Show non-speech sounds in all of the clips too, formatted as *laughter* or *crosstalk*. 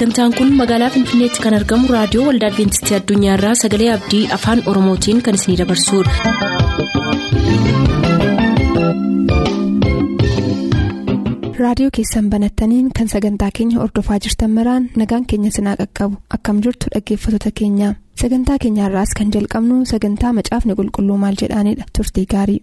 sagantaan kun magaalaa finfinneetti kan argamu raadiyoo waldaa adventistii addunyaarraa sagalee abdii afaan oromootiin kan isinidabarsudha. raadiyoo keessan banattaniin kan sagantaa keenya ordofaa jirtan maraan nagaan keenya sinaa qaqqabu akkam jirtu dhaggeeffattoota keenya sagantaa keenyaarraas kan jalqabnu sagantaa macaafni qulqulluu maal jedhaanidha turtii gaarii.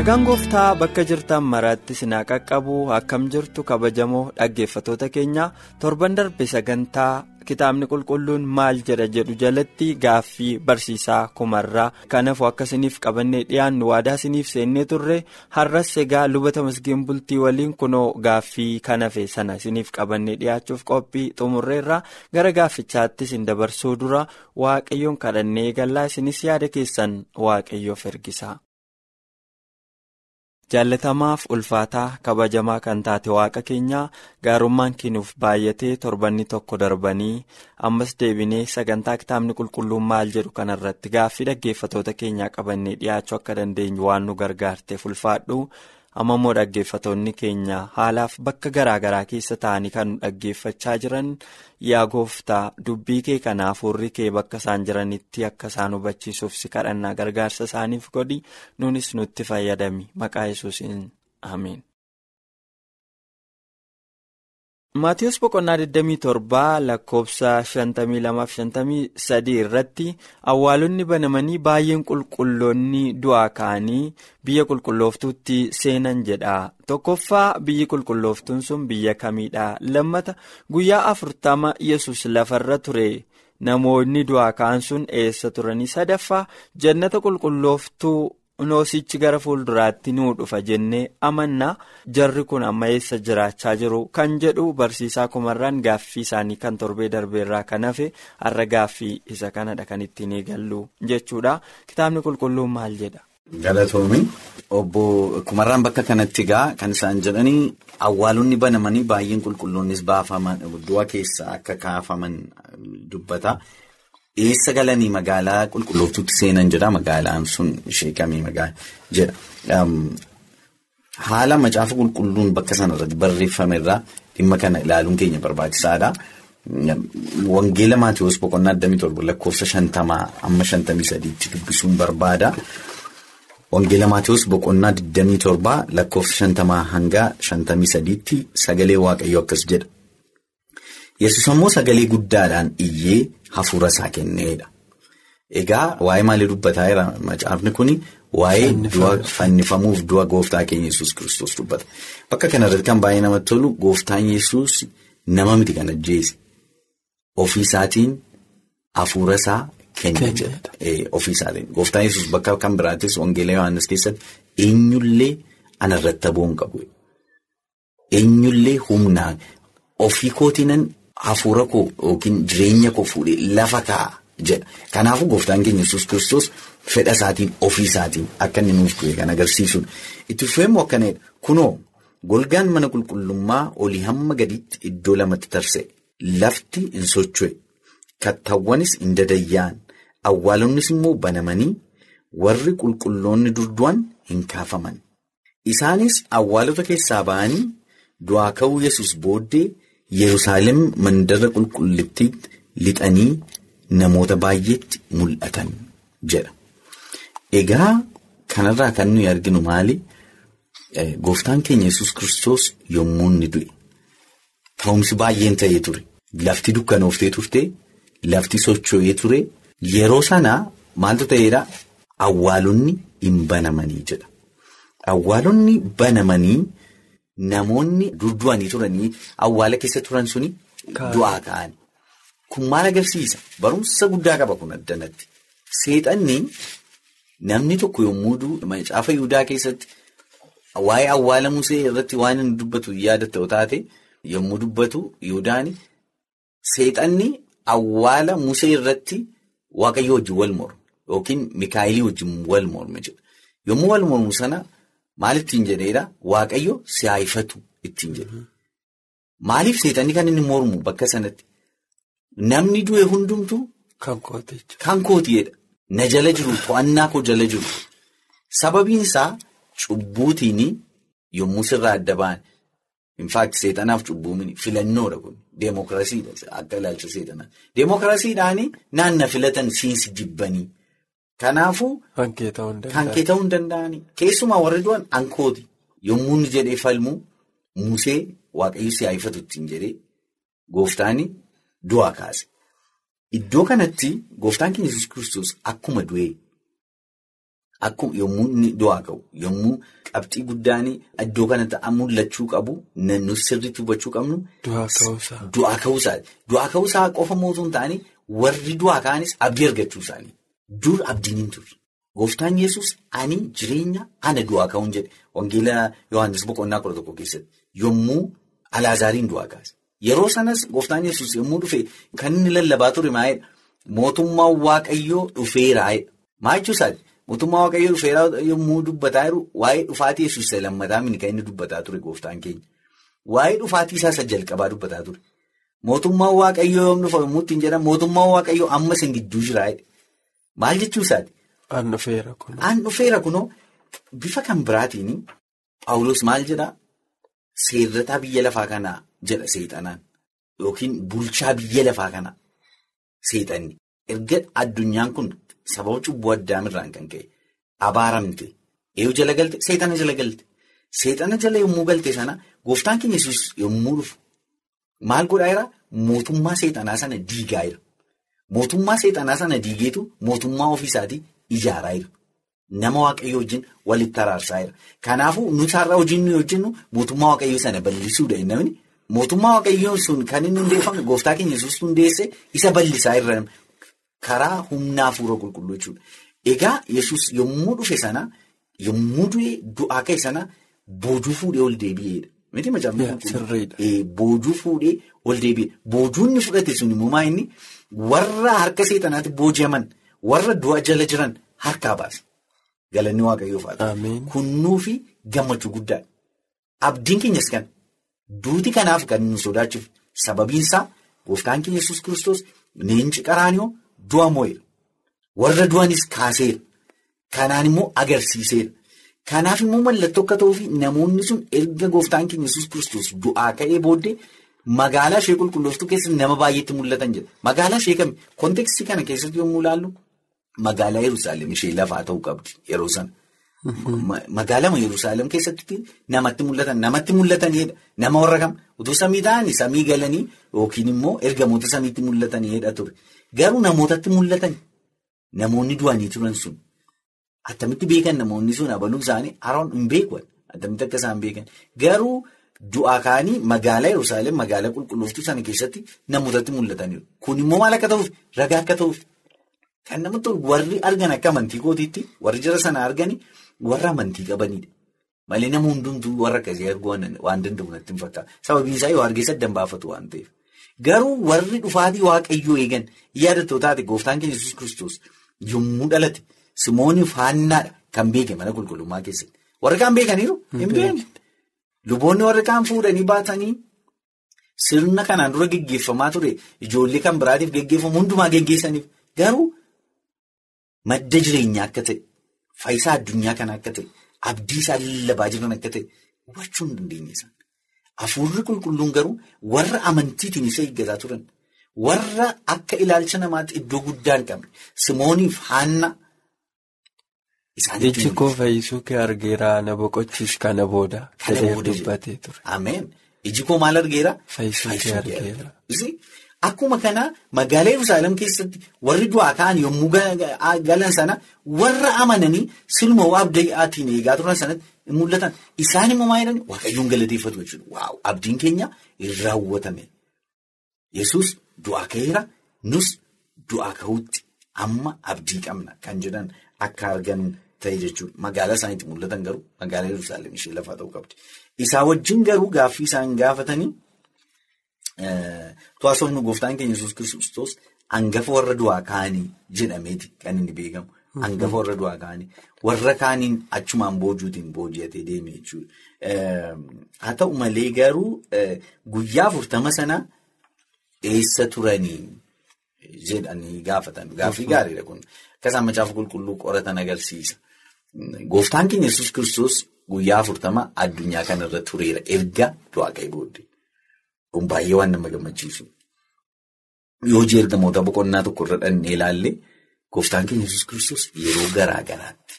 Nagaan gooftaa bakka jirtan maraatti sinaa qaqqabu akkam jirtu kabajamoo dhaggeeffatoota keenya torban darbe sagantaa kitaabni qulqulluun maal jedha jedhu jalatti gaaffii barsiisaa kumarraa kanaafuu akka isiniif qabannee dhiyaannu waadaa isiniif seennee turre har'as egaa lubata masgiin bultii waliin kunoo gaaffii kanafe sana isiniif qabannee dhiyaachuuf qophii xumurreerra. Gara gaaffichaatti isin dabarsuu dura waaqayyoon kadhannee eegallaa isinis yaada keessan waaqayyoof ergisa. Jaallatamaaf ulfaataa kabajamaa kan taate waaqa keenyaa gaarummaan kennuuf baay'atee torbanni tokko darbanii ammas deebinee sagantaa kitaabni qulqulluun maal jedhu kanarratti gaaffii dhaggeeffatoota keenyaa qabannee dhiyaachuu akka dandeenyu waan nu gargaarteef ulfaadhu amma immoo dhaggeeffatoonni keenya haalaaf bakka garaagaraa keessa ta'anii kan dhaggeeffachaa jiran yaa gooftaa dubbii kee kana hafuurri kee bakka isaan jiranitti akka isaan hubachiisuuf si kadhannaa gargaarsa isaaniif godhi. Nunis nutti fayyadami. Maqaa yesuusiin ameen. Maatiyus boqonnaa 27 lakkoofsa 52-53 irratti awwaalonni banamanii baay'een qulqulloonni du'aa ka'anii biyya qulqullooftuutti seenan jedha. Tokkoffaa biyyi qulqullooftuun sun biyya kamiidha? Lammata guyyaa afurtama yesus lafarra ture. Namoonni du'aa ka'an sun eessa turanii sadaffaa? Jannata qulqullooftuu. Noosichi gara fuulduraatti nuu dhufa jennee amannaa jarri kun amma eessa jiraachaa jiru kan jedhu barsiisaa kumarraan gaaffii isaanii kan torbee darbeerraa kan hafe har'a gaaffii isa kanadha kan ittiin eegallu jechuudha kitaabni qulqulluun maal jedha. Galatoomi obbo kumarraan bakka kanatti gaa kan isaan jedhanii awwaalonni banamanii baay'een qulqulloonnis baafaman du'a keessa akka kaafaman dubbata. Eessa galanii magaalaa qulqullooftuutti seenan jedha magaalaan sun ishee kamii magaalaa jedha. Haala macaafa qulqulluun bakka sanarratti barreeffame irraa dhimma kana ilaaluun keenya barbaachisaadha. Wangeela Maatiyoos boqonnaa 27 lakkoofsa 50 amma 53tti dubbisuun barbaada. Wangeela Maatiyoos boqonnaa 27 lakkoofsa 50 hanga 53tti sagalee waaqayyoo akkas jedha. Yesus ammoo sagalee guddaadhaan iyyee hafuura isaa kenneedha. Egaa waa'ee maalii dubbataa jira macaafni kuni waa'ee du'a fannifamuuf du'a gooftaa keenya Yesuus kiristoos dubbata. Bakka kanarratti kan baay'ee namatti tolu gooftaan Yesuus nama miti kan ajjeese. Ofii isaatiin hafuura isaa kenne jedha. Ofii isaatiin gooftaan Yesuus bakka kan biraattis Wangeela Yohaannis keessatti eenyullee anarratti aboo hin qabu. Eenyullee humnaan ofii kootiinan. Hafuura koo yookiin jireenya koo fuudhee lafa kaa'a jedha. Kanaafuu gooftaan keenya yesus kiristoos fedha isaatiin ofii isaatiin akka inni nuuf du'e kan agarsiisudha. Itti fufeemmoo akkanadha. Kunoo golgaan mana qulqullummaa olii hamma gadiitti iddoo lamatti tarsa'e. Lafti hin socho'e. Kattaawwanis hin dadayyaan. Awwaalonnis immoo banamanii warri qulqulloonni durdu'an hin kaafaman. Isaanis awwaalota keessaa ba'anii du'aa ka'uu yesus booddee. Yerusaalem mandara qulqullittiitti lixanii namoota baay'eetti mul'atan jedha. Egaa kanarraa kan nuyi arginu maali? Gooftaan keenya yesus kiristoos yommuu inni du'e ta'umsi baay'een ta'ee ture. Lafti dukkanooftee turte, lafti socho'ee ture. Yeroo sana maaltu ta'eedha? Awwaalonni hin banamanii jedha. Awwaalonni banamanii. Namoonni durdu'anii turanii awwaala keessa turan suni du'aa ka'an. Kun maal agarsiisa? Barumsa guddaa qaba kun addanatti. Seexanni namni tokko yommuu du'u macaafa Yihudaa keessatti waa'ee awwaala Musee irratti waan inni dubbatu yaadatta taate yommuu dubbatu Yihudaani seexanni awwaala Musee irratti Waaqayyo wajjin wal mormu yookiin Mikaayilii wajjin wal morme jedha. Yommuu wal mormu sana. Maal ittiin jedheedha Waaqayyo si haifatu ittiin jedhe. Maaliif seexanni kan inni mormu bakka sanatti? Namni du'e hundumtu. Kan kooti. Kan kootiidha. Na jala jiru to'annaa koo jala jiru. Sababiin isaa cubbuutiin yommuu sirraa adda ba'an. Infaakti seexanaaf cubbuun filannoodha kun. Deemokiraasiidha akka ilaalcha seexanaa. Deemokiraasiidhaan naanna filatan siinsi jibbanii. Kanaafuu. Kan kee ta'uu hin Kan kee ta'uu hin danda'ani. Keessumaa warri du'an ankooti. Yommuu inni jedhee falmu Musee waaqayyo si haifatu ittiin jedhee gooftaani du'aa kaase. Iddoo kanatti gooftaan keenya Yesuus kiristoos akkuma du'ee yommuu inni du'aa ka'u yommuu qabxii guddaan iddoo kanatti mul'achuu qabu naannoo sirriitti hubachuu qabnu. Du'aa. Du'aa ka'uusaati. Du'aa ka'uusaa qofa mootuu hin taane warri du'aa ka'anis abdii argachuu isaanii. Dur abdiin hin turre. Gooftaan Yesuus ani jireenya ana du'aa ka'uun jedhe wangeela Yohaannis boqonnaa kudha tokko keessatti yommuu Alaazaariin du'aa kaase. Yeroo sanas gooftaan Yesuus yommuu dhufe kan inni lallabaa ture maayedha. Mootummaan Waaqayyoo dhufeeraayedha. Maa jechuusaati? Mootummaa Waaqayyoo dhufeeraa yommuu dubbataa jiru waa'ee dhufaatii Yesuus isa lammataa mini kan inni dubbataa ture gooftaan keenya. Waa'ee dhufaatii isaa isa jalqabaa dubbataa ture. Mootummaan Waaqayyoo yommuu dhufa yommuu ittiin jedhan mootummaan Waaqayyoo amma isin gidduu jiraayedha. Maal jechuusaati? An dhufeera kunoo. An dhufeera kunoo bifa kan biraatiin Paawulos maal jedhaa? Seerrataa biyya lafaa kanaa jedha seexanaan yookiin bulchaa biyya lafaa kanaa seexanni. Erga addunyaan kun sababa cubbuu addaamirraan kan ka'e abaaramte eeyyuu jala galte seexana jala galte. Seexana jala yommuu galte sana gooftaan keenya Yesuus yommuu dhufu maal godhaa jira? Mootummaa seexanaa sana diigaa jira. Mootummaa seexanaa sana diigeetu mootummaa ofiisaatii ijaaraa jira. Nama waaqayyoo wajjin walitti araarsaa jira. Kanaafuu nuti har'a hojiin nuyi hojjennu mootummaa waaqayyoo sana bal'isuudha namni. Mootummaa waaqayyoo sun kan inni hundeeffame gooftaa keenya Yesuus hundeesse isa bal'isaa irra karaa humnaa hafuura qulqulluu jechuudha. Egaa Yesuus yommuu dhufe sana yommuu du'e du'aa ka'e sana boojuu fuudhee ol deebi'eedha. Miti Sirriidha. Boojuu fuudhee ol deebi'e. Boojuu inni fudhate sun immoo inni warra harka seexanaatti booji'aman warra du'a jala jiran harkaa baase. Galanni ta'u. Ameen. Kunnuu fi gammachuu guddaadha. Abdiin keenyas kan duuti kanaaf kan nu sodaachuuf sababiin isaa gooftaan keenya Yesuus kiristoos leenci qaraanioo du'a moo'eera. Warra du'anis kaaseera. Kanaan immoo agarsiiseera. Kanaaf immoo mallattoo akka ta'uuf namoonni sun erga gooftaan keenya Yesuus kiristoos du'aa ka'ee booddee magaalaa ishee qulqullooftuu keessatti nama baay'eetti mul'atan jedha. Magaalaa ishee kami? Kontekstii kana keessatti yommuu ilaallu magaalaa Yerusaalem ishee lafaa ta'uu qabdi yeroo sana. Magaalama Yerusaalem keessatti namatti mul'atan namatti mul'atanidha. Nama warra kam utuu samii ta'anii samii galanii yookiin immoo ergamoota samiitti mul'atanidha ture. Garuu namootatti mul'atan namoonni du'anii turan sun attamitti beekan namoonni sun abaluu isaanii haroon hin beekan attamitti akka isaan beekan garuu du'aa ka'anii magaalaa Yerusaalem magaalaa qulqullooftuu sana keessatti namootatti mul'ataniiru. Kun immoo maal akka ta'uuf ragaa akka ta'uuf kan namatti warri argan akka amantii kootiitti warri jara sana argani warra amantii qabanidha. Malee nama hundumtuu warra akkasii arguu waan danda'u natti hin fakkaatu. Sababiin isaa yoo argee saddan baafatu waan ta'eef. Garuu warri dhufaatii waaqayyoo eegan yaadattoo taate gooftaan keenya Yesuus kiristoos yommuu dhalate Simooniif haannaadha kan beeke mana qulqullummaa keessatti. Warri kaan beekaniiru hin beekne. Luboonni warri kaan fuudhanii baatanii sirna kanaan dura geggeeffamaa ture ijoollee kan biraatiif geggeeffamu hundumaa geggeessaniif garuu madda jireenyaa akka ta'e faayisaa addunyaa kana akka ta'e abdii isaa lallabaa jiran akka ta'e hubachuu hin dandeenye. Hafuurri qulqulluun garuu warra amantiitiin isa eeggataa turan warra akka ilaalcha namaatti iddoo guddaa hin qabne Simooniif haanna isaaniitti Iji koo fayyisuu kee argeera na boqochiis kana booda. Kana booda dubbatee ture. Ameen. Iji koo maal argeera? Fayyisuu kee argeera. Akkuma kana magaalaa Yerusaalem keessatti warri du'aa ka'an yommuu galan sana warra amananii silma abdaatiin eegaa turan sanatti hin mul'atan. Isaan immoo maal jedhani? Waaqayyoon galateeffatu jechuudha. Waaw! Abdiin keenya hin raawwatame. Yesuus du'aa ka'eera. Nus du'aa ka'uutti amma abdii qabna kan jedhan akka argan ta'e jechuudha. Magaalaa isaaniitti mul'atan garuu magaalaa Yerusaalem ishee lafaa ta'uu qabdi. Isaa wajjin garuu gaaffii isaan gaafatanii. Tuwaasofni gooftaan keenya Yesuus kiristoos hangafa warra du'aa ka'anii jedhameeti kan inni beekamu. Hangafa warra du'aa ka'anii warra kaaniin achumaan boojuutiin booji'atee deeme jechuudha. Haa ta'u malee garuu guyyaa afurtama sana eessa turanii jedhanii gaafatan. Gaaffii gaariidha kun. Akkasaan macaafa qulqulluu qoratan agarsiisa. Gooftaan keenya yesus kiristoos guyyaa afurtama addunyaa kanarra tureera erga du'aa ka'ee booddee. Kun baay'ee waan nama gammachiisu. Yoo ergamoota boqonnaa tokko irra dhannee ilaalle gooftaan keenya yesus kiristoos yeroo garaa garaatti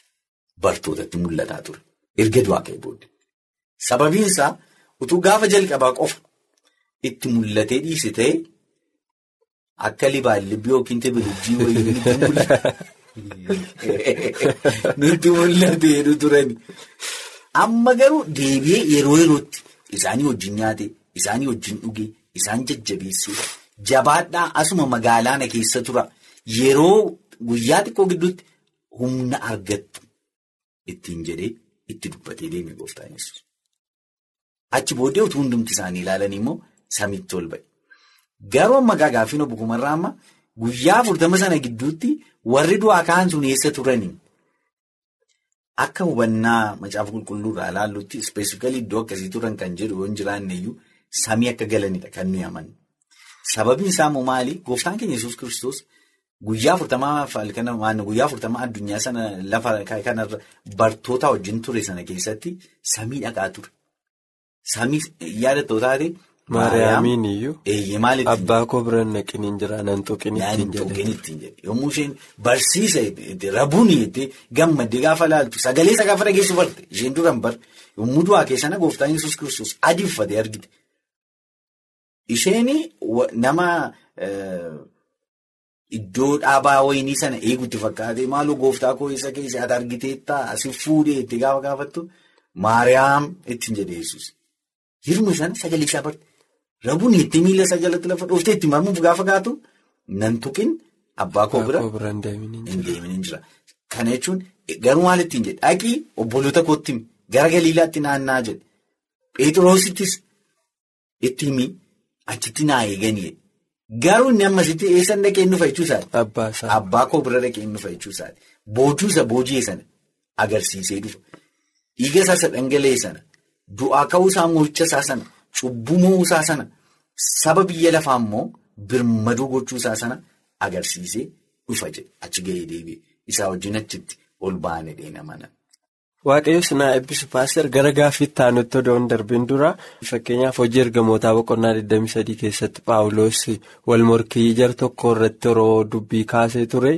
bartootatti mul'ataa ture. Erga du'aa ka'ee booddee. Sababiin isaa utuu gaafa jalqabaa qofa itti mul'atee dhiise ta'e akka libaalibbii yookiin tebilijii wayii nutti mul'atee turani. Amma garuu deebi'ee yeroo yerootti isaanii wajjin nyaate, isaanii wajjin dhuge, isaan jajjabeessee jabaadhaa asuma magaalaana keessa tura. Yeroo guyyaa xiqqoo gidduutti humna argattu ittiin jedhee itti dubbatee deeme gooftaan yesus. Achi booddee utuu hundumti isaanii ilaalan immoo samitti ol ba'e. Garuu amma gaaffiin obbo Kumarraa amma guyyaa afurtama sana gidduutti warri du'aa ka'an sun eessa turanii? Akka hubannaa macaafa qulqulluurraa ilaallutti ispeesifikalii iddoo akkasii turan kan jedhu yoo hin jiraanne iyyuu samii akka galanidha kan nuyi amannu. Sababiin isaa immoo maali? Gooftaan keenya yesus kiristoos guyyaa afurtamaa addunyaa sana lafa kanarra bartoota wajjin ture sana keessatti samii dhaqaa ture. Samii yaadattoo taate. Maariyaamiin iyyuu. Abbaa koo biraan naqin hin jira nan tuqin ittiin jedhe. Yommuu isheen barsiisa rabuun itti gammaddee gaafa laaltu sagalee isaa gaafa dhageessu barte isheen duraan bar yommuu du'aa keessana gooftaan yesus kiristoos adii uffatee argite. Isheen nama iddoo dhaabaa wayinii sana eegutti fakkaate maaloo gooftaa koo isa keessa ati argiteettaa asii fuudhee itti gaafa gaafattu Maariyaam ittiin jedhe yesus. Hirma sana sagalee isaa barte. Rabuun itti miila isaa jalatti lafa dhooftee itti marmuuf gaafa kaatu nan tuqin abbaa koo bira hin deemin jira. Kana jechuun garuu maal ittiin jedhe dhaqii obboloota kootti gara galiilaatti naannaa jedhe. Pheexroosittis itti himi achitti naa eeganii garuu inni ammasitti eessan dhaqee inni dhufaa jechuusaati. Abbaa koo bira dhaqee inni dhufaa jechuusaati. Boojuusa boojii sana agarsiisee dhufa. Dhiiga isaa dhangala'ee sana du'aa ka'uu isaa mo'icha isaa sana. Cubbuu mo'uu isaa sana saba biyya lafaa immoo birmaduu gochuu isaa sana agarsiisee dhufa jedhe achi gahee deebi'e. Isaa wajjin achitti ol ba'anii dheena mana. Waaqayyo sinaa eebbisu paaster gara gaaffiitti aanutti odoo hin darbin dura. Fakkeenyaaf hojii ergamootaa boqonnaa 23 keessatti paawuloos wal morkii jar tokko irratti yeroo dubbii kaasee ture.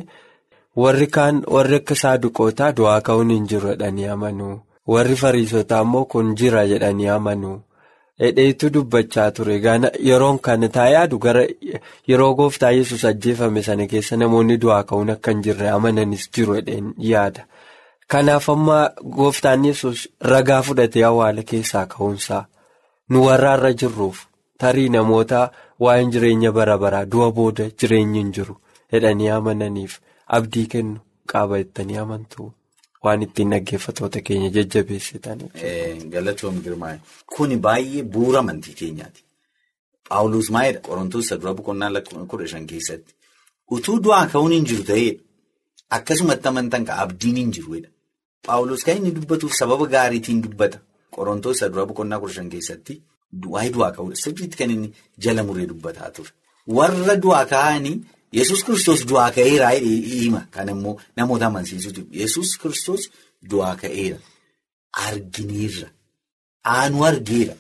Warri kaan warri akka saaduqootaa du'aa ka'uun hin jiru jedhanii amanu warri fariisotaa immoo kun jira jedhanii amanu. Hidheetu dubbachaa ture yeroon kan taa yaadu gara yeroo gooftaa yesus ajjeefame sana keessa namoonni du'aa ka'uun akka hin jirre amananis jiru jedheen yaada. Kanaaf amma gooftaan yesus ragaa fudhatee awwaala keessaa ka'uunsaa nu warra irra jirruuf tarii namoota waa'een jireenya bara baraa du'a booda jireenyi hin jiru jedhanii amananiif abdii kennu qaba jettanii amantu. Waan ittiin dhaggeeffatoota keenya jajjabeessitan. Galatoom girmaa'e. Kuni baay'ee bu'uura amantii keenyaati. Paawuloos maayidha Qorontoos dura boqonnaa kudha shan keessatti. Utuu du'aa ka'uun hin jiru ta'eedha. Akkasumatti amantan ka abdiin hin jiruudha. Paawuloos kan inni dubbatuuf sababa gaariitiin dubbata. Qorontoos dura boqonnaa kudha shan keessatti waa'ee du'aa ka'uudha. Sirriitti kan inni jala muree dubbataa ture. Warra du'aa ka'anii. Yesus kiristoos du'aa ka'eera hima kan immoo namoota amansiisuuti. Yesus kiristoos du'aa ka'eera. Argineerra. Aanu argeera.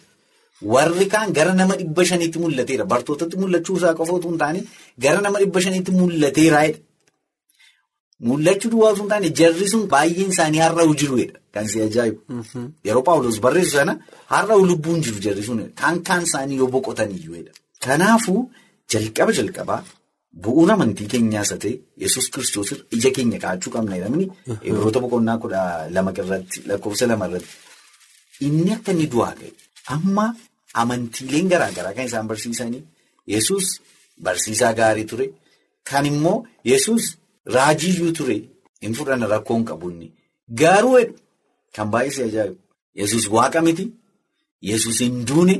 Warri kaan gara nama dhibba shaniitti mul'ateera. Bartootatti mul'achuu isaa qofa otoo hin taane gara nama dhibba shaniitti mul'ateeraadha. Mul'achuu duwwaa hin taane jarri sun baay'een isaanii har'a'u jiruudha. Kan si ajaa'ibu. Yeroo Paawuloos barreessu sana har'a'u lubbuun jiru jarri sun kaan kaan isaanii yoo boqotaniyyuudha. Kanaafuu jalqaba jalqabaa. Bu'uura amantii keenyaas haa ta'e yesus kiristoos ija keenya kaa'achuu qabna jedhamni Ibroota boqonnaa kudha lama irratti lakkoofsa lama irratti inni akka inni du'aa ka'e amma amantiileen garaagaraa kan isaan barsiisanii yesus barsiisaa gaarii ture kan immoo yesus raajiyyuu ture hin fudhanna rakkoo hin qabu inni garuu kan baay'ee ajaa'ibu yesus waaqa miti yesus hin duune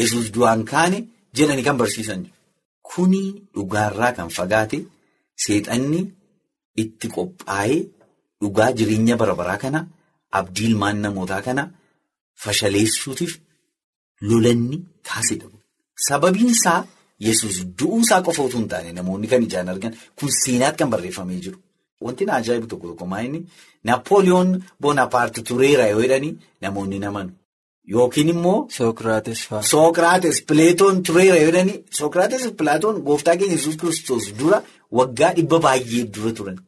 yesus du'aan kaane jedhanii kan barsiisan. Kuni dhugaarraa kan fagaate seexanni itti qophaa'ee dhugaa jireenya bara baraa kana abdii ilmaan namootaa kana fashaleessuutiif lolanni kaasedha. Sababiin isaa yesus du'uu isaa qofa otoo hin taane namoonni kan ijaan argan kun seenaatti kan barreeffamee jiru. Wanti na ajaa'ibu tokko tokko maayini Naappooliyoon Boonapaarti tureera yoo jedhanii namoonni namanu. Yookiin immoo. Sookiraates fa'a. Sookiraates Pileetoon tureera yoo jedhanii Sookiraates Pileetoon gooftaa keenya yesus kiristoos dura waggaa dhibba baay'ee dura turan.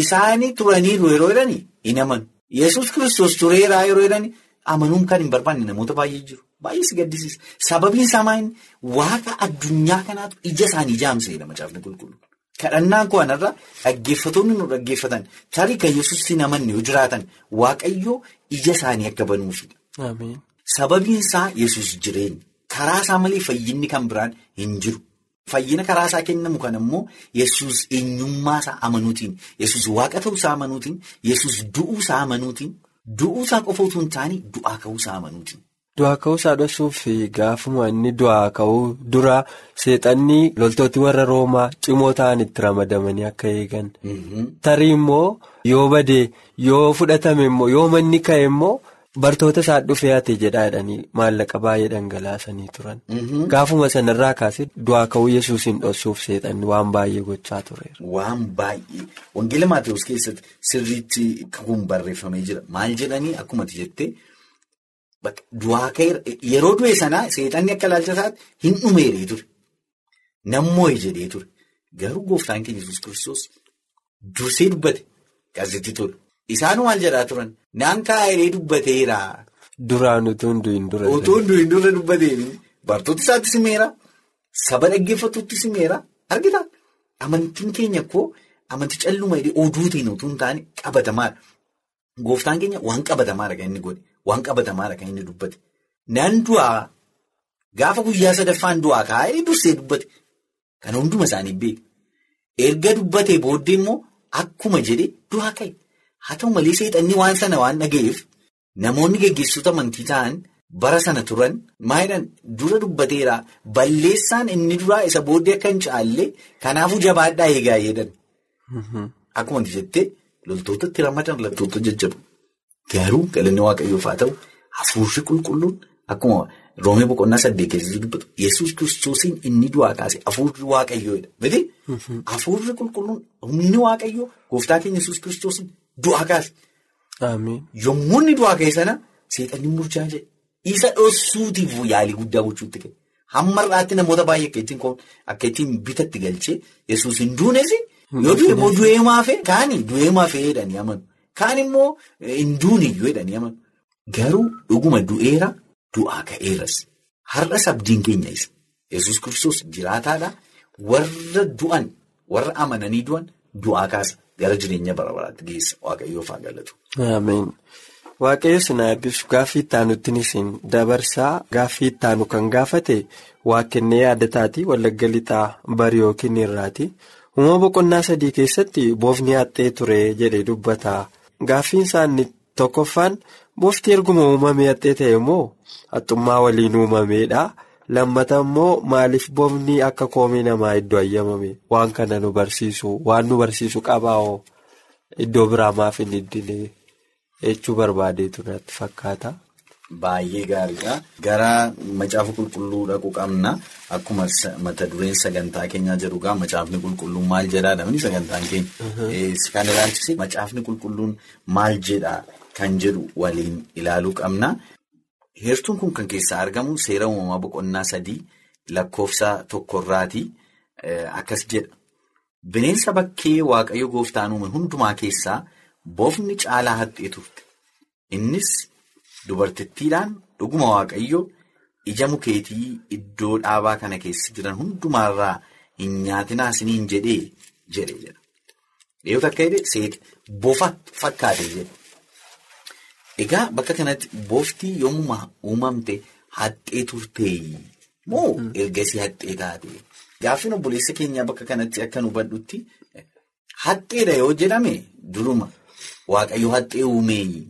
Isaanii turaniiru yeroo jedhanii hin amanu. Yesus kiristoos tureeraa yeroo jedhanii amanuun kan hin barbaanne namoota baay'ee jiru. Baay'ee si gaddisiisa. Sababiin isaa maayini waaqa addunyaa kanaatu ija isaanii jaamseedha macaafni qulqulluu. Kadhannaan koo kanarra dhaggeeffatoonni nu dhaggeeffatan tarii kan yesus hin amanne yoo jiraatan waaqayyoo ija isaanii akka banuufidha. Sababiin isaa yesus jireenya. Karaa isaa malee fayyinni kan biraan hin jiru. Fayyina karaa isaa kennamu kan immoo yesus eenyummaa isaa amanuutiin, yesus waaqa ta'uu isaa amanuutiin, yesus du'uu isaa amanuutiin, du'uu isaa qofa otoo hin taane du'aa ka'uu isaa amanuutiin. Du'aa ka'uu isaa dhoksuuf gaafuma inni du'aa ka'uu dura seexanni loltooti warra roomaa cimoo ta'an itti ramadamanii akka eegan. Tarii immoo yoo badee yoo fudhatame immoo yoo manni ka'e immoo bartoota isaa dhufee ate jedhaa jedhanii maallaqa baay'ee dhangalaasanii turan. Gaafuma sanarraa kaasee du'aa ka'uu yesuusin dhoksuuf seexanni waan baay'ee gochaa tureera. Waan baay'ee wangeela Maatewos keessatti sirriitti kun barreeffamee jira maal jedhanii akkuma jettee. Du'aa ka'eera yeroo du'e sanaa seexanni akka ilaalcha isaatti hin dhumeeree ture. Nammoo jedhee ture. Garuu gooftaan keenya yesus kiristoos dursee dubbate gaazexii ture. Isaan maal jedhaa turan naan kaa'ee dubbateera. Duraan utuu hin du'in dura. Utuu hin du'in dura dubbateen bartoota isaatti simeera. Saba dhaggeeffatutti simeera. Argitaa amantiin keenya koo amantii calluma oduutiin utuu hin taane qabatamaadha. Gooftaan keenya waan qabatamaadha kan inni godhe. Waan qabatamaadha kan inni dubbate. Nan du'aa gaafa guyyaa sadaffaan du'aa kaa'ee dursee dubbate. Kan hunduma isaanii beeku. Erga dubbatee booddee immoo akkuma jedhee du'aa ka'e. Haa ta'u malee seexanni waan sana waan dhaga'eef namoonni geggeessitoota amantii ta'an bara sana turan maayidhaan dura dubbateera balleessaan inni duraa isa booddee akka hin caalle kanaafuu jabaadhaa eegaa jedhan. Akkuma jettee loltootatti ramadan loltoota jajjabu. Garuu galanni waaqayyoof haa ta'u hafuurri qulqulluun akkuma roomee boqonnaa saddeet keessatti dubbatu yesus kiristoosiin inni du'aa kaase hafuurri waaqayyoodha. Miti hafuurri qulqulluun humni waaqayyoo gooftaa keenya yesus kiristoosiin du'aa kaase. Yommuu inni du'aa ka'e sana seexanni murchaa jedhe isa dhoksuutiif yaalii guddaa gochuutti ka'e. Hamma har'aatti namoota baay'ee akka ittiin bitatti galchee yesus hin duunes yoo du'e immoo du'ee maafee kaanii du'ee maafee jedhanii amanu. Kaan immoo hin duuniyyuu jedhanii amanu. Garuu dhuguma du'eera du'aa ka'eeras. Har'as abdiin keenya isa. Yesus kiristoos jiraataadha. Warra du'an warra amananii du'an du'aa kaasa. Gara jireenya bara baraatti geessa. Waaqayyoof haa galatu. Ameen. Waaqayyo sinaa eebbisu gaaffii ittaanutti isin dabarsaa gaaffii ittaanu kan gaafate waa kennee yaadataati wallagga lixaa bari yookiin irraati. Uumama boqonnaa sadii keessatti boofni haxxee ture jedhee dubbata. Gaaffiin isaanii tokkoffaan boofti erguma uumamee haxxee ta'e immoo haxxummaa waliin uumameedha. Lammata immoo maaliif boofni akka koomee namaa iddoo ayyamame waan kana nu barsiisu waan nu barsiisu qabaa'oo iddoo biraa maaf hin iddine jechuu barbaadeetu natti fakkaata. Baay'ee gaariidha. Gara macaafa qulqulluu dhaquu qabna. Akkuma mata dureen sagantaa keenyaa jedhu gaa macaafni qulqulluun maal jedhaadha sagantaan keenya. Kan ilaalchise macaafni qulqulluun maal jedhaa kan jedhu waliin ilaaluu qabna. Heertuun kun kan keessaa argamu seera uumamaa boqonnaa sadii lakkoofsa tokkorraati. Akkas jedha. Bineensa bakkee waaqayyo gooftaan uume hundumaa keessaa boofni caalaa haxxee turte. Innis. Dubartittiidhaan dhuguma waaqayyo ija mukeetii iddoo dhaabaa kana keessa jiran hundumaarraa hin nyaatinaa isiniin jedhee jedhe jedha. Dhiyoota akka jedhe seeti bofa fakkaate jedha. Egaa bakka kanatti booftii yommuu uumamte haxxee turtee moo ergasii haxxee taate? Gaaffiin obboleessa keenyaa bakka kanatti akka nu hubadhutti haxxeedha yoo jedhame duruma waaqayyo haxxee uumee.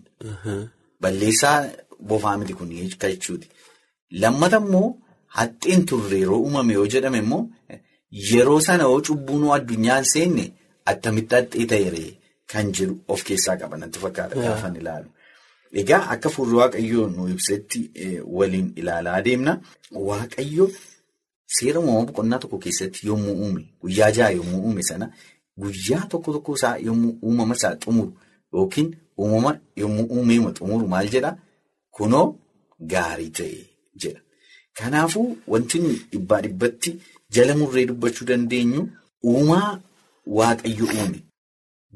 Balleessaa bofaa miti kun jechuuti. Lammata immoo haxxeen turre yeroo uumame yoo jedhame immoo yeroo sana yoo cubbuun addunyaan seenne attamitti haxxee ta'e kan jedhu of keessaa qaba natti fakkaata gaafa ilaalu. Egaa akka fuulli waaqayyoo nu ibsetti waliin ilaalaa adeemna. Waaqayyo seera uumamaa boqonnaa tokko keessatti yommuu uume guyyaa ja'a yommuu uume sana guyyaa tokko tokko isaa yommuu uumama isaa xumuru yookiin uumama yommuu uumeema xumuru maal jedhaa kunoo gaarii ta'e jedha. Kanaafuu wanti dhibbaa dhibbatti jala murree dubbachuu dandeenyu uumaa waaqayyo uume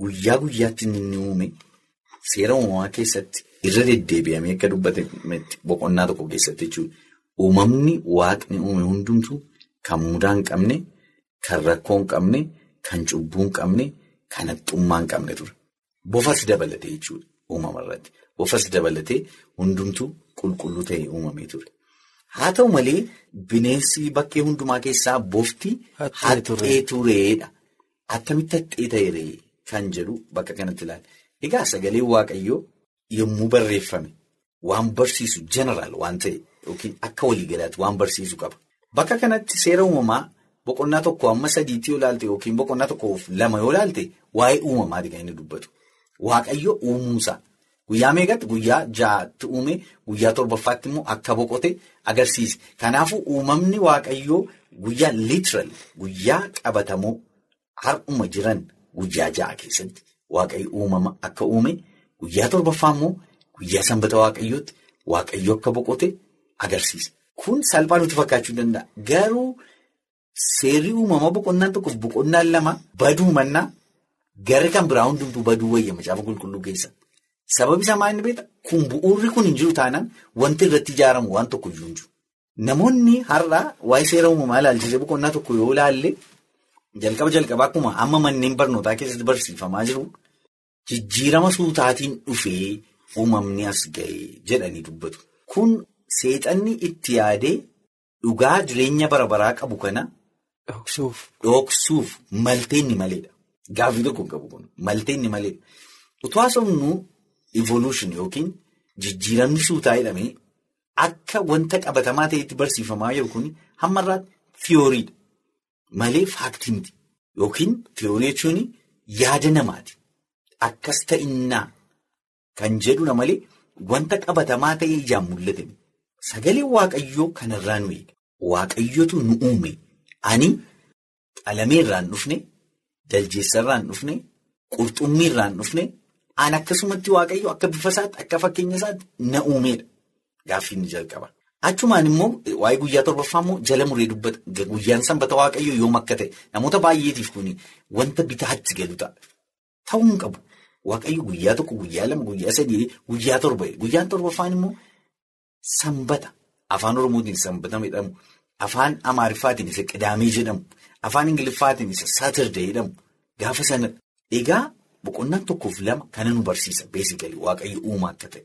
guyyaa guyyaatti inni uume seera uumamaa keessatti. Irra deddeebi'amee akka dubbatetti boqonnaa tokko keessatti jechuudha. Uumamni waaqni uume hundumtuu kan mudaa hin qabne, kan rakkoo hin qabne, kan cubbuu hin qabne, kan haxxummaa hin qabne ture. Bofas dabalatee jechuudha uumama irratti. Bofas dabalatee hundumtuu qulqulluu ta'ee uumamee ture. Haa ta'u malee bineensi bakkee hundumaa keessaa bofti haxxee tureedha. Attamitti haxxee ta'ee kan jedhu bakka kanatti ilaala. Egaa sagalee waaqayyoo. Yommuu barreeffame waan barsiisu jeneraal waan ta'e yookiin akka waliigalaatti waan barsiisu qaba. Bakka kanatti seera uumamaa boqonnaa tokko amma sadiitti yoo ilaalte yookiin boqonnaa tokkoof lama yoo ilaalte waa'ee uumamaati kan inni dubbatu. Waaqayyo uumuusaa guyyaa meeqatti guyyaa ja'aatti uume guyyaa torbaffaatti immoo akka boqote agarsiise. Kanaafuu uumamni waaqayyoo guyyaa literal guyyaa qabatamoo har'uma jiran guyyaa ja'a keessatti waaqayyo uumama akka uume. Guyyaa torbaffaa immoo guyyaa sanbata waaqayyootti waaqayyo akka boqote agarsiisa. Kun salphaa nutti fakkaachuu danda'a. Garuu seerri uumamaa boqonnaan tokkoof boqonnaan lama baduu mannaa gara kan biraa hundumtuu baduu wayya macaafa qulqulluu keessa. Sababi isaa maal inni beektaa? Kun bu'uurri kun hin jiru taanaan wanti irratti ijaaramu waan tokko iyyuu hin jiru. Namoonni har'aa waa'ee seera uumamaa ilaalchisee boqonnaa tokko yoo ilaalle jalqaba jalqabaa akkuma amma manneen barnootaa keessatti barsiifamaa jiru. Jijjiirama suutaatiin dhufee uumamni as ga'ee jedhanii dubbatu. Kun seexanni itti yaadee dhugaa jireenya bara baraa qabu kana dhoksuuf malteenni maleedha. Gaaffii tokko qabu kun malteenni maleedha. Utuu haasofnu evolution yookiin jijjiiramni suutaa jedhamee akka wanta qabatamaa ta'etti barsiifamaa jiru kun hammarraatti tiyooriidha. Malee faaktii miti. Yookiin tiyoorii jechuun yaada namaati. Akkas ta'innaa kan jedhudha malee wanta qabatamaa ta'ee ijaan mul'ate. Sagalee Waaqayyoo kanarraa nu eega. Waaqayyotu nu uume. Ani qalameerraan dhufne, daljeessarraan dhufne, qurxummiirraan dhufne, ani akkasumatti Waaqayyo akka bifa isaatti akka fakkeenya isaatti na uumedha. Gaaffii inni jalqaba. Achumaan immoo waa'ee guyyaa torbaffaa immoo jala muree dubbata. Guyyaan sanbata Waaqayyoo yoom akka ta'e namoota baay'eetiif kun wanta bitaatti galu ta'a. Ta'uu hin qabu. Waaqayyo guyyaa tokko, guyyaa lama, guyyaa sadii, guyyaa torba. Guyyaan torbaffaan immoo sanbata. Afaan Oromootiin sanbata jedhamu. Afaan Amaariffaatiin isa Qidaamee jedhamu. Afaan Ingiliffaatiin isa Saatirday jedhamu. Gaafa sana egaa boqonnaan tokkoof lama kana nu barsiisa. Beesikalii Waaqayyo uumaa akka ta'e.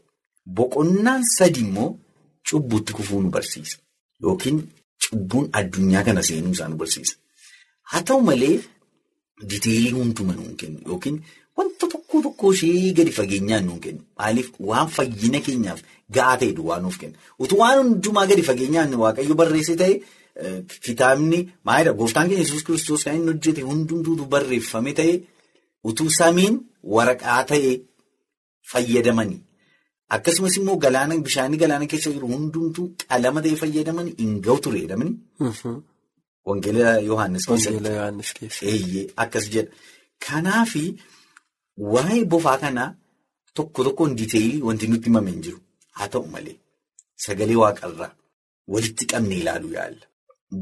Boqonnaan sadi immoo cubbuutti kufuu nu barsiisa. Yookiin cubbuun addunyaa kana seenuu isaa nu barsiisa. Haa ta'u malee diteelii hunduma nuun kennu yookiin tokko tokko ishee gadi fageenyaan nuun kennu. Maaliif waan fayyina keenyaaf ga'aa ta'e duwwaa nuuf kenna. Utuu waan hundumaa gadi fageenyaan Waaqayyo barreesse ta'e kitaabni maalidha gooftaan keenya Yesuus kiristoos kan inni hojjete hundumtuutu barreeffame ta'e utuu samiin waraqaa ta'e fayyadamanii. Akkasumas immoo galaana bishaanii galaana keessa jiru hundumtuu qalama ta'e fayyadaman hin ga'u ture jedhamani. Wangeela Yohaannis keessatti. Eeyyee akkas jedha. Kanaafi waa'ee bofaa kanaa tokko tokkoon diteeyilii wanti nutti himamee hin jiru. Haa ta'u malee sagalee waaqarraa walitti qabnee ilaaluu yaalla.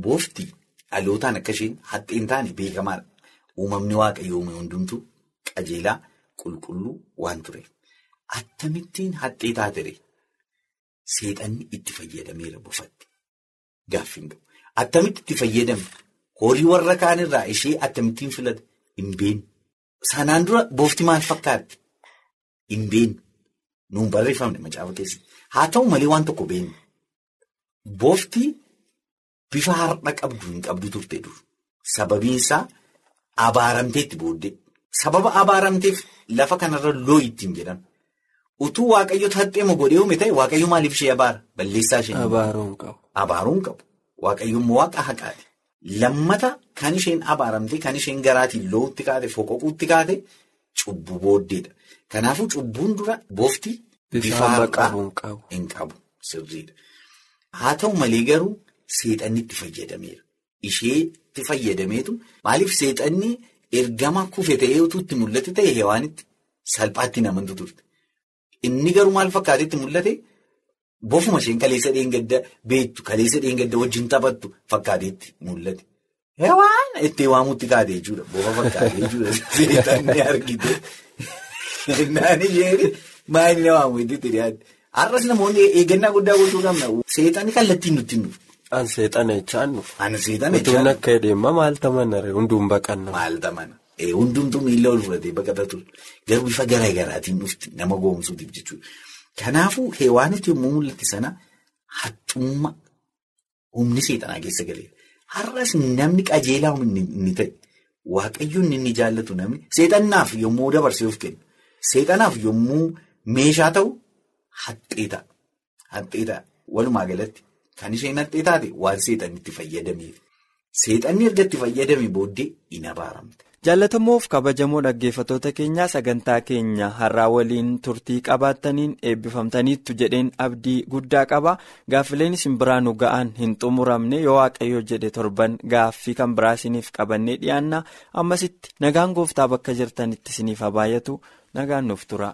Boofti dhalootaan akka isheen haxxeen taane beekamaadha. Uumamni waaqayyo uume hundumtuu qajeelaa qulqulluu waan tureef. Attamittiin haxxee taatere seexanni itti fayyadameera bofatti. Gaaffiin qabu. Attamitti itti fayyadame horii warra kaanirraa ishee attamittiin filate hin beeknu. Sanaan dura boofti maal fakkaatti? Hin beeknu. Nuun barreeffamne macaafa keessatti. Haa ta'u malee waan tokko beeknu. Boofti bifa har'a qabdu hin qabdu turte dur. Sababiin isaa abaaramteetti booddee. Sababa abaaramteef lafa kanarra loo ittiin jedhama. Utuu waaqayyoota haxxeema godhee uume ta'e waaqayyo maaliif ishee abaara? Balleessaa ishee. Abaaruu hin qabu. Abaaruu hin qabu. Waaqayyo immoo waaqa haqaati. Lammata kan isheen abaaramte kan isheen garaatiin loo'utti kaate foqoquutti kaate cubbuu booddeedha. Kanaafuu cubbuun dura boofti bifa qabu hin qabu sirriidha. Haa ta'u malee garuu seexanni itti fayyadameera. Isheetti fayyadameetu maaliif seexanni ergama kufe ta'ee utuu itti mul'ate ta'e hewaanitti salphaatti namantu turte. Inni garuu maal fakkaatetti mul'ate bofuma isheen kaleessa dheengadda beektu kaleessa dheengadda wajjin taphattu fakkaatetti mul'ate. Hewaan itti waamutti kaate jechuudha. Bofa fakkaate jechuudha. *laughs* Seexanni argite. Naan isheen maal nama waamu itti dhiyaate. Har'as namoonni eeggannaa guddaa gochuu qabna. Seexanni kallattiin nutti nuuf. An seexana jechaan nuuf. An seexana jechaan nuuf. akka deemaa maal tamana hunduun baqanna. Maal tamana. Hundumtuu miila ol fudhatee baqata ture. Garuu bifa garaa garaatiin dhufti nama goomsuutiif jechuudha. Kanaafuu heewaanitti yommuu mul'atti sana haxxummaa humni seexanaa keessa galeera. Har'as namni qajeelaa inni ta'e waaqayyoon inni jaallatu namni seexanaaf yommuu dabarsee of kennu seexanaaf yommuu meeshaa ta'u haxxee ta'a. Haxxee ta'a. Walumaa galatti kan isheen haxxee taate waan seexanni itti fayyadameef. Seexanni erga itti fayyadame booddee hin abaaramte. Jaallatamoof kabajamoo dhaggeeffatoota keenyaa sagantaa keenya har'aa waliin turtii qabaattaniin eebbifamtaniittu jedheen abdii guddaa qaba. Gaaffileen isin biraa nu ga'an hin xumuramne yoo waaqayyo jedhe torban gaaffii kan biraa isiniif qabannee dhiyaanna. Ammasitti nagaan gooftaa bakka jirtanitti isiniif habaayatu. Nagaan nuuf tura.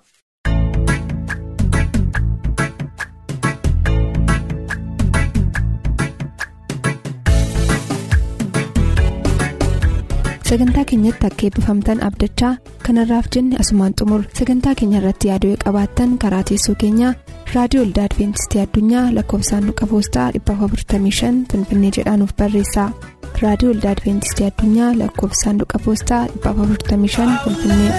Sagantaa keenyatti akka eebbifamtan abdachaa kanarraaf jenne asumaan xumur sagantaa keenya irratti yaaduu qabaattan karaa teessoo keenyaa raadiyoo olda adventistii addunyaa lakkoofsaanduqa poostaa 455 finfinnee jedhaanuf barreessa raadiyoo olda adventistii addunyaa lakkoofsaanduqa poostaa 455 finfinnee.